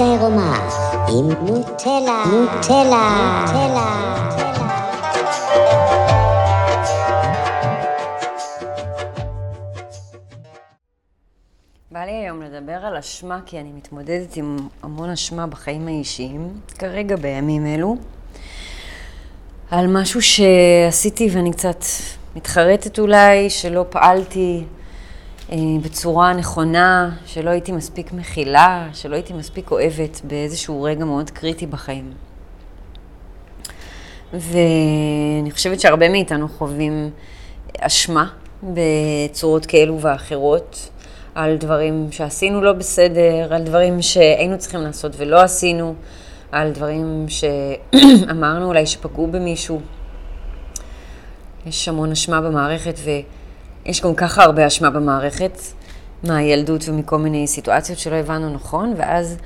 עירומה עם נוטלה, נוטלה, נוטלה. בא לי היום לדבר על אשמה, כי אני מתמודדת עם המון אשמה בחיים האישיים, כרגע בימים אלו, על משהו שעשיתי ואני קצת מתחרטת אולי, שלא פעלתי אה, בצורה נכונה, שלא הייתי מספיק מכילה, שלא הייתי מספיק אוהבת באיזשהו רגע מאוד קריטי בחיים. ואני חושבת שהרבה מאיתנו חווים אשמה בצורות כאלו ואחרות. על דברים שעשינו לא בסדר, על דברים שהיינו צריכים לעשות ולא עשינו, על דברים שאמרנו אולי שפגעו במישהו. יש המון אשמה במערכת ויש גם ככה הרבה אשמה במערכת, מהילדות ומכל מיני סיטואציות שלא הבנו נכון, ואז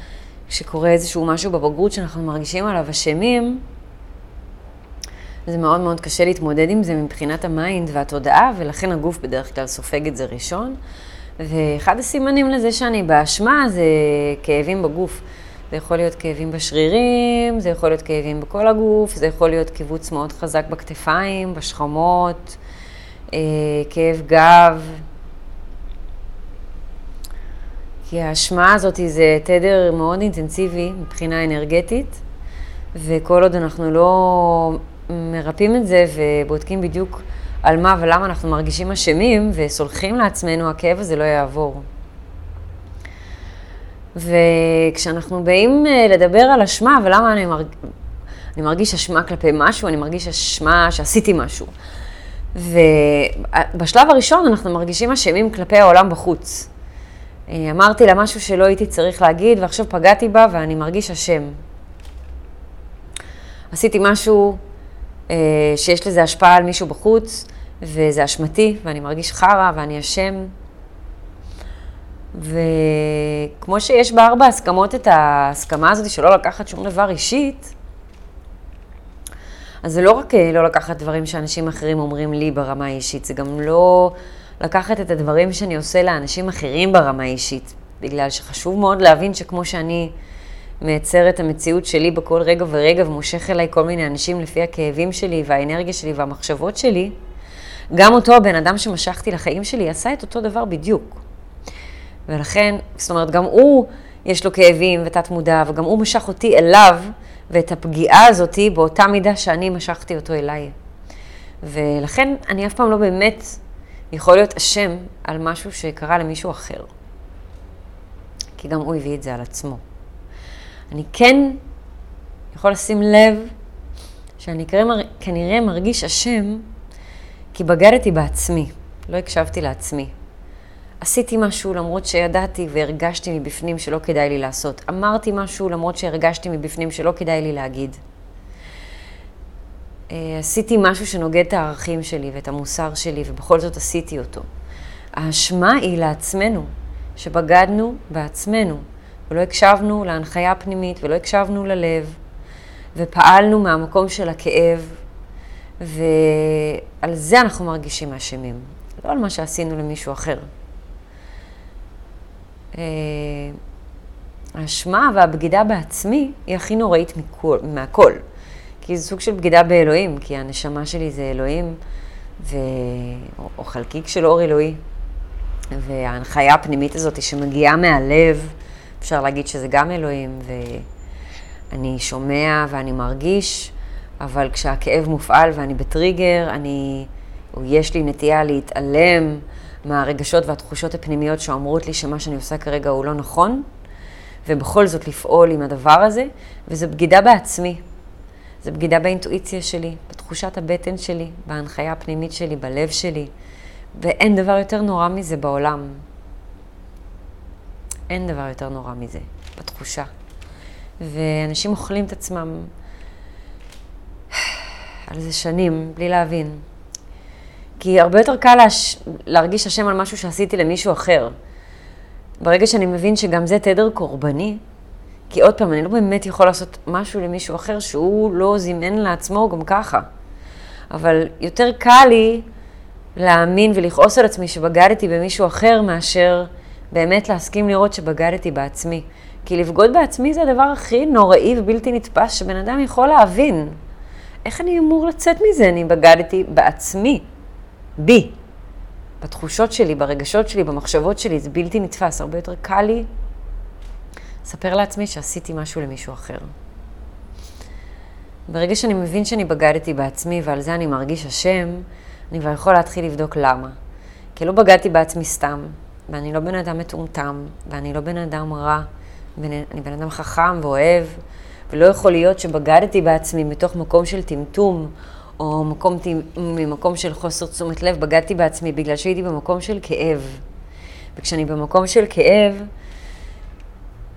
כשקורה איזשהו משהו בבגרות שאנחנו מרגישים עליו אשמים, זה מאוד מאוד קשה להתמודד עם זה מבחינת ה mind והתודעה, ולכן הגוף בדרך כלל סופג את זה ראשון. ואחד הסימנים לזה שאני באשמה זה כאבים בגוף. זה יכול להיות כאבים בשרירים, זה יכול להיות כאבים בכל הגוף, זה יכול להיות כיווץ מאוד חזק בכתפיים, בשכמות, כאב גב. כי האשמה הזאת זה תדר מאוד אינטנסיבי מבחינה אנרגטית, וכל עוד אנחנו לא מרפאים את זה ובודקים בדיוק על מה ולמה אנחנו מרגישים אשמים וסולחים לעצמנו, הכאב הזה לא יעבור. וכשאנחנו באים אה, לדבר על אשמה, ולמה אני, מרג... אני מרגיש אשמה כלפי משהו, אני מרגיש אשמה שעשיתי משהו. ובשלב הראשון אנחנו מרגישים אשמים כלפי העולם בחוץ. אה, אמרתי לה משהו שלא הייתי צריך להגיד, ועכשיו פגעתי בה ואני מרגיש אשם. עשיתי משהו אה, שיש לזה השפעה על מישהו בחוץ, וזה אשמתי, ואני מרגיש חרא, ואני אשם. וכמו שיש בארבע הסכמות את ההסכמה הזאת שלא לקחת שום דבר אישית, אז זה לא רק אה, לא לקחת דברים שאנשים אחרים אומרים לי ברמה האישית, זה גם לא לקחת את הדברים שאני עושה לאנשים אחרים ברמה האישית, בגלל שחשוב מאוד להבין שכמו שאני מייצר את המציאות שלי בכל רגע ורגע ומושך אליי כל מיני אנשים לפי הכאבים שלי והאנרגיה שלי והמחשבות שלי, גם אותו הבן אדם שמשכתי לחיים שלי עשה את אותו דבר בדיוק. ולכן, זאת אומרת, גם הוא, יש לו כאבים ותת מודע, וגם הוא משך אותי אליו, ואת הפגיעה הזאתי באותה מידה שאני משכתי אותו אליי. ולכן אני אף פעם לא באמת יכול להיות אשם על משהו שקרה למישהו אחר. כי גם הוא הביא את זה על עצמו. אני כן יכול לשים לב שאני כנראה מרגיש אשם כי בגדתי בעצמי, לא הקשבתי לעצמי. עשיתי משהו למרות שידעתי והרגשתי מבפנים שלא כדאי לי לעשות. אמרתי משהו למרות שהרגשתי מבפנים שלא כדאי לי להגיד. אה, עשיתי משהו שנוגד את הערכים שלי ואת המוסר שלי, ובכל זאת עשיתי אותו. האשמה היא לעצמנו, שבגדנו בעצמנו, ולא הקשבנו להנחיה הפנימית, ולא הקשבנו ללב, ופעלנו מהמקום של הכאב, ועל זה אנחנו מרגישים אשמים, לא על מה שעשינו למישהו אחר. אה, האשמה והבגידה בעצמי היא הכי נוראית מכל, מהכל. כי זה סוג של בגידה באלוהים, כי הנשמה שלי זה אלוהים, ו... או חלקיק של אור אלוהי. וההנחיה הפנימית הזאת שמגיעה מהלב, אפשר להגיד שזה גם אלוהים, ואני שומע ואני מרגיש, אבל כשהכאב מופעל ואני בטריגר, אני, או יש לי נטייה להתעלם מהרגשות והתחושות הפנימיות שאומרות לי שמה שאני עושה כרגע הוא לא נכון, ובכל זאת לפעול עם הדבר הזה, וזו בגידה בעצמי. זו בגידה באינטואיציה שלי, בתחושת הבטן שלי, בהנחיה הפנימית שלי, בלב שלי, ואין דבר יותר נורא מזה בעולם. אין דבר יותר נורא מזה, בתחושה. ואנשים אוכלים את עצמם על זה שנים, בלי להבין. כי הרבה יותר קל להש... להרגיש אשם על משהו שעשיתי למישהו אחר. ברגע שאני מבין שגם זה תדר קורבני, כי עוד פעם, אני לא באמת יכול לעשות משהו למישהו אחר שהוא לא זימן לעצמו גם ככה. אבל יותר קל לי להאמין ולכעוס על עצמי שבגדתי במישהו אחר מאשר באמת להסכים לראות שבגדתי בעצמי. כי לבגוד בעצמי זה הדבר הכי נוראי ובלתי נתפס שבן אדם יכול להבין. איך אני אמור לצאת מזה? אני בגדתי בעצמי, בי, בתחושות שלי, ברגשות שלי, במחשבות שלי, זה בלתי נתפס. הרבה יותר קל לי לספר לעצמי שעשיתי משהו למישהו אחר. ברגע שאני מבין שאני בגדתי בעצמי ועל זה אני מרגיש אשם, אני כבר יכול להתחיל לבדוק למה. כי לא בגדתי בעצמי סתם, ואני לא בן אדם מטומטם, ואני לא בן אדם רע, אני בן אדם חכם ואוהב, ולא יכול להיות שבגדתי בעצמי מתוך מקום של טמטום, או מקום, ממקום של חוסר תשומת לב, בגדתי בעצמי בגלל שהייתי במקום של כאב. וכשאני במקום של כאב,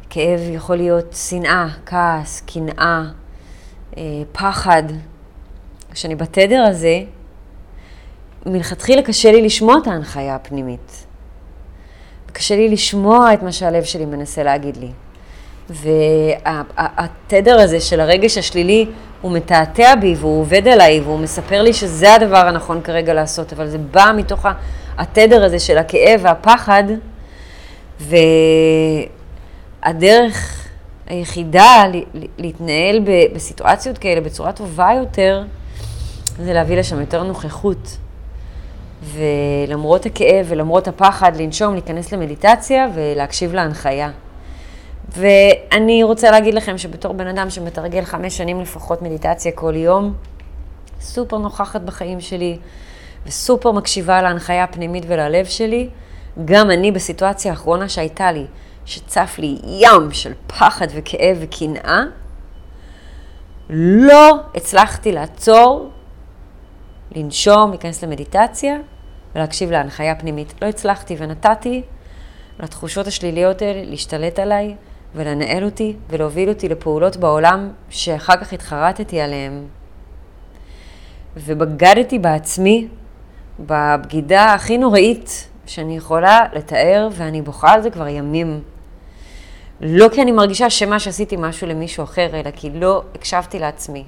כאב יכול להיות שנאה, כעס, קנאה, אה, פחד. כשאני בתדר הזה, מלכתחילה קשה לי לשמוע את ההנחיה הפנימית. קשה לי לשמוע את מה שהלב שלי מנסה להגיד לי. והתדר הזה של הרגש השלילי, הוא מתעתע בי והוא עובד עליי והוא מספר לי שזה הדבר הנכון כרגע לעשות, אבל זה בא מתוך התדר הזה של הכאב והפחד, והדרך היחידה להתנהל בסיטואציות כאלה בצורה טובה יותר, זה להביא לשם יותר נוכחות. ולמרות הכאב ולמרות הפחד, לנשום, להיכנס למדיטציה ולהקשיב להנחיה. ואני רוצה להגיד לכם שבתור בן אדם שמתרגל חמש שנים לפחות מדיטציה כל יום, סופר נוכחת בחיים שלי וסופר מקשיבה להנחיה הפנימית וללב שלי, גם אני בסיטואציה האחרונה שהייתה לי, שצף לי ים של פחד וכאב וקנאה, לא הצלחתי לעצור, לנשום, להיכנס למדיטציה ולהקשיב להנחיה פנימית. לא הצלחתי ונתתי לתחושות השליליות האלה להשתלט עליי ולנהל אותי ולהוביל אותי לפעולות בעולם שאחר כך התחרטתי עליהן. ובגדתי בעצמי בבגידה הכי נוראית שאני יכולה לתאר, ואני בוכה על זה כבר ימים. לא כי אני מרגישה שמה שעשיתי משהו למישהו אחר, אלא כי לא הקשבתי לעצמי,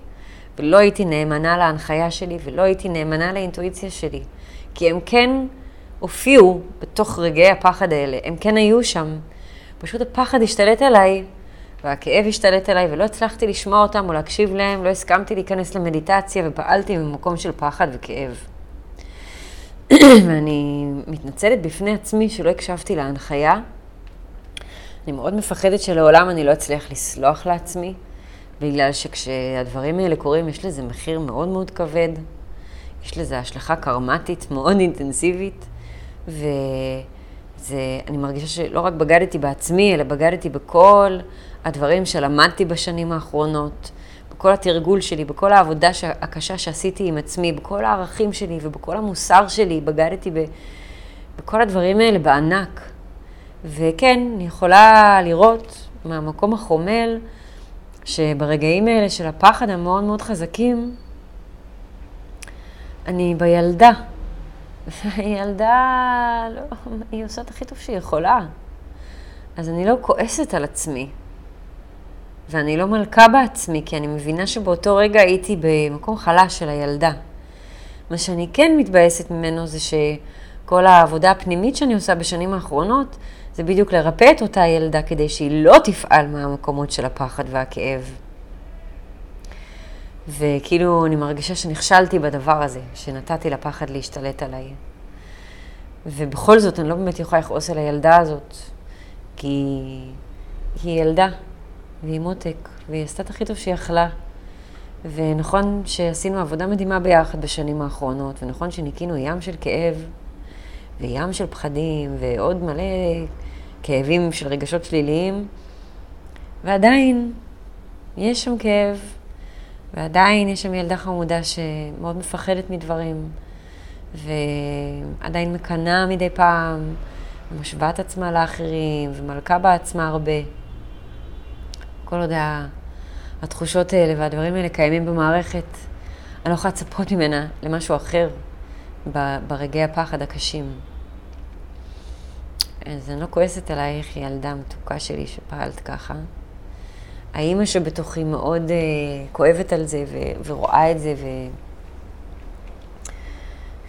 ולא הייתי נאמנה להנחיה שלי, ולא הייתי נאמנה לאינטואיציה שלי. כי הם כן הופיעו בתוך רגעי הפחד האלה, הם כן היו שם. פשוט הפחד השתלט עליי, והכאב השתלט עליי, ולא הצלחתי לשמוע אותם או להקשיב להם, לא הסכמתי להיכנס למדיטציה, ופעלתי ממקום של פחד וכאב. ואני מתנצלת בפני עצמי שלא הקשבתי להנחיה. אני מאוד מפחדת שלעולם אני לא אצליח לסלוח לעצמי, בגלל שכשהדברים האלה קורים יש לזה מחיר מאוד מאוד כבד. יש לזה השלכה קרמטית מאוד אינטנסיבית, ואני מרגישה שלא רק בגדתי בעצמי, אלא בגדתי בכל הדברים שלמדתי בשנים האחרונות, בכל התרגול שלי, בכל העבודה הקשה שעשיתי עם עצמי, בכל הערכים שלי ובכל המוסר שלי, בגדתי ב, בכל הדברים האלה בענק. וכן, אני יכולה לראות מהמקום החומל, שברגעים האלה של הפחד המאוד מאוד חזקים, אני בילדה. והילדה, לא, היא עושה את הכי טוב שהיא יכולה. אז אני לא כועסת על עצמי. ואני לא מלכה בעצמי, כי אני מבינה שבאותו רגע הייתי במקום חלש של הילדה. מה שאני כן מתבאסת ממנו זה שכל העבודה הפנימית שאני עושה בשנים האחרונות, זה בדיוק לרפא את אותה ילדה כדי שהיא לא תפעל מהמקומות של הפחד והכאב. וכאילו אני מרגישה שנכשלתי בדבר הזה, שנתתי לפחד להשתלט עליי. ובכל זאת אני לא באמת יכולה לכעוס על הילדה הזאת, כי היא ילדה, והיא מותק, והיא עשתה את הכי טוב שהיא יכלה. ונכון שעשינו עבודה מדהימה ביחד בשנים האחרונות, ונכון שניקינו ים של כאב, וים של פחדים, ועוד מלא כאבים של רגשות שליליים, ועדיין יש שם כאב, ועדיין יש שם ילדה חמודה שמאוד מפחדת מדברים, ועדיין מקנאה מדי פעם, ומשווה את עצמה לאחרים, ומלכה בעצמה הרבה. כל עוד התחושות האלה והדברים האלה קיימים במערכת, אני לא יכולה לצפות ממנה למשהו אחר ברגעי הפחד הקשים. אז אני לא כועסת עלייך, ילדה מתוקה שלי שפעלת ככה. האימא שבתוכי מאוד uh, כואבת על זה ו- ורואה את זה ו...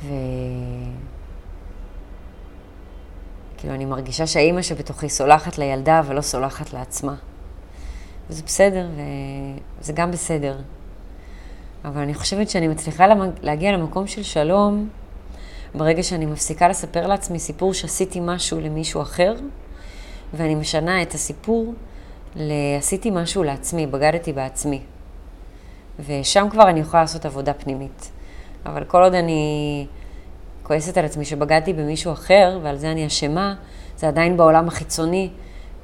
ו... כאילו, אני מרגישה שהאימא שבתוכי סולחת לילדה ולא סולחת לעצמה. וזה בסדר, וזה גם בסדר. אבל אני חושבת שאני מצליחה להגיע למקום של שלום ברגע שאני מפסיקה לספר לעצמי סיפור שעשיתי משהו למישהו אחר, ואני משנה את הסיפור לעשיתי משהו לעצמי, בגדתי בעצמי. ושם כבר אני יכולה לעשות עבודה פנימית. אבל כל עוד אני כועסת על עצמי שבגדתי במישהו אחר, ועל זה אני אשמה, זה עדיין בעולם החיצוני,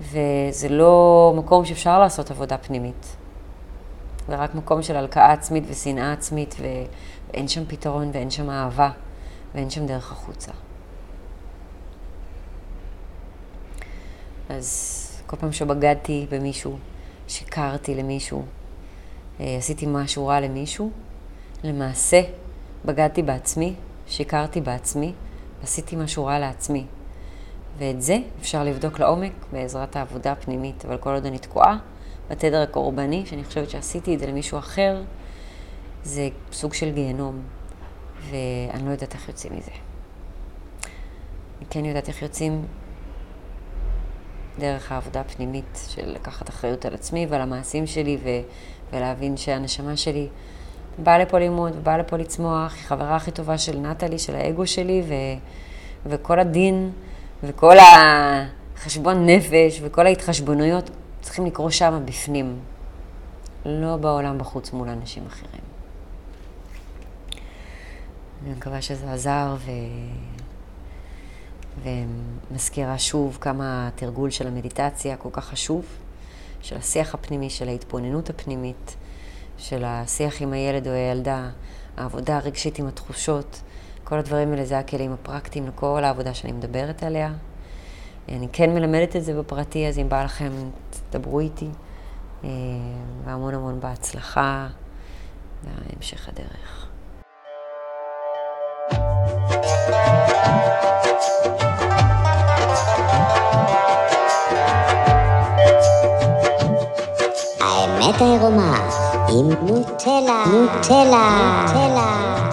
וזה לא מקום שאפשר לעשות עבודה פנימית. זה רק מקום של הלקאה עצמית ושנאה עצמית, ואין שם פתרון ואין שם אהבה, ואין שם דרך החוצה. אז כל פעם שבגדתי במישהו, שיקרתי למישהו, אה, עשיתי משהו רע למישהו, למעשה בגדתי בעצמי, שיקרתי בעצמי, עשיתי משהו רע לעצמי. ואת זה אפשר לבדוק לעומק בעזרת העבודה הפנימית, אבל כל עוד אני תקועה בתדר הקורבני, שאני חושבת שעשיתי את זה למישהו אחר, זה סוג של גיהנום, ואני לא יודעת איך יוצאים מזה. אני כן יודעת איך יוצאים דרך העבודה הפנימית של לקחת אחריות על עצמי ועל המעשים שלי ו- ולהבין שהנשמה שלי באה לפה ללמוד ובאה לפה לצמוח, היא חברה הכי טובה של נטלי, של האגו שלי, ו- וכל הדין וכל החשבון נפש וכל ההתחשבנויות צריכים לקרוא שם בפנים, לא בעולם בחוץ מול אנשים אחרים. אני מקווה שזה עזר ו... ומזכירה שוב כמה התרגול של המדיטציה כל כך חשוב, של השיח הפנימי, של ההתבוננות הפנימית, של השיח עם הילד או הילדה, העבודה הרגשית עם התחושות, כל הדברים האלה זה הכלים הפרקטיים לכל העבודה שאני מדברת עליה. אני כן מלמדת את זה בפרטי, אז אם בא לכם, תדברו איתי. אה, והמון המון בהצלחה בהמשך הדרך. העירומה עם נוטלה, נוטלה, נוטלה.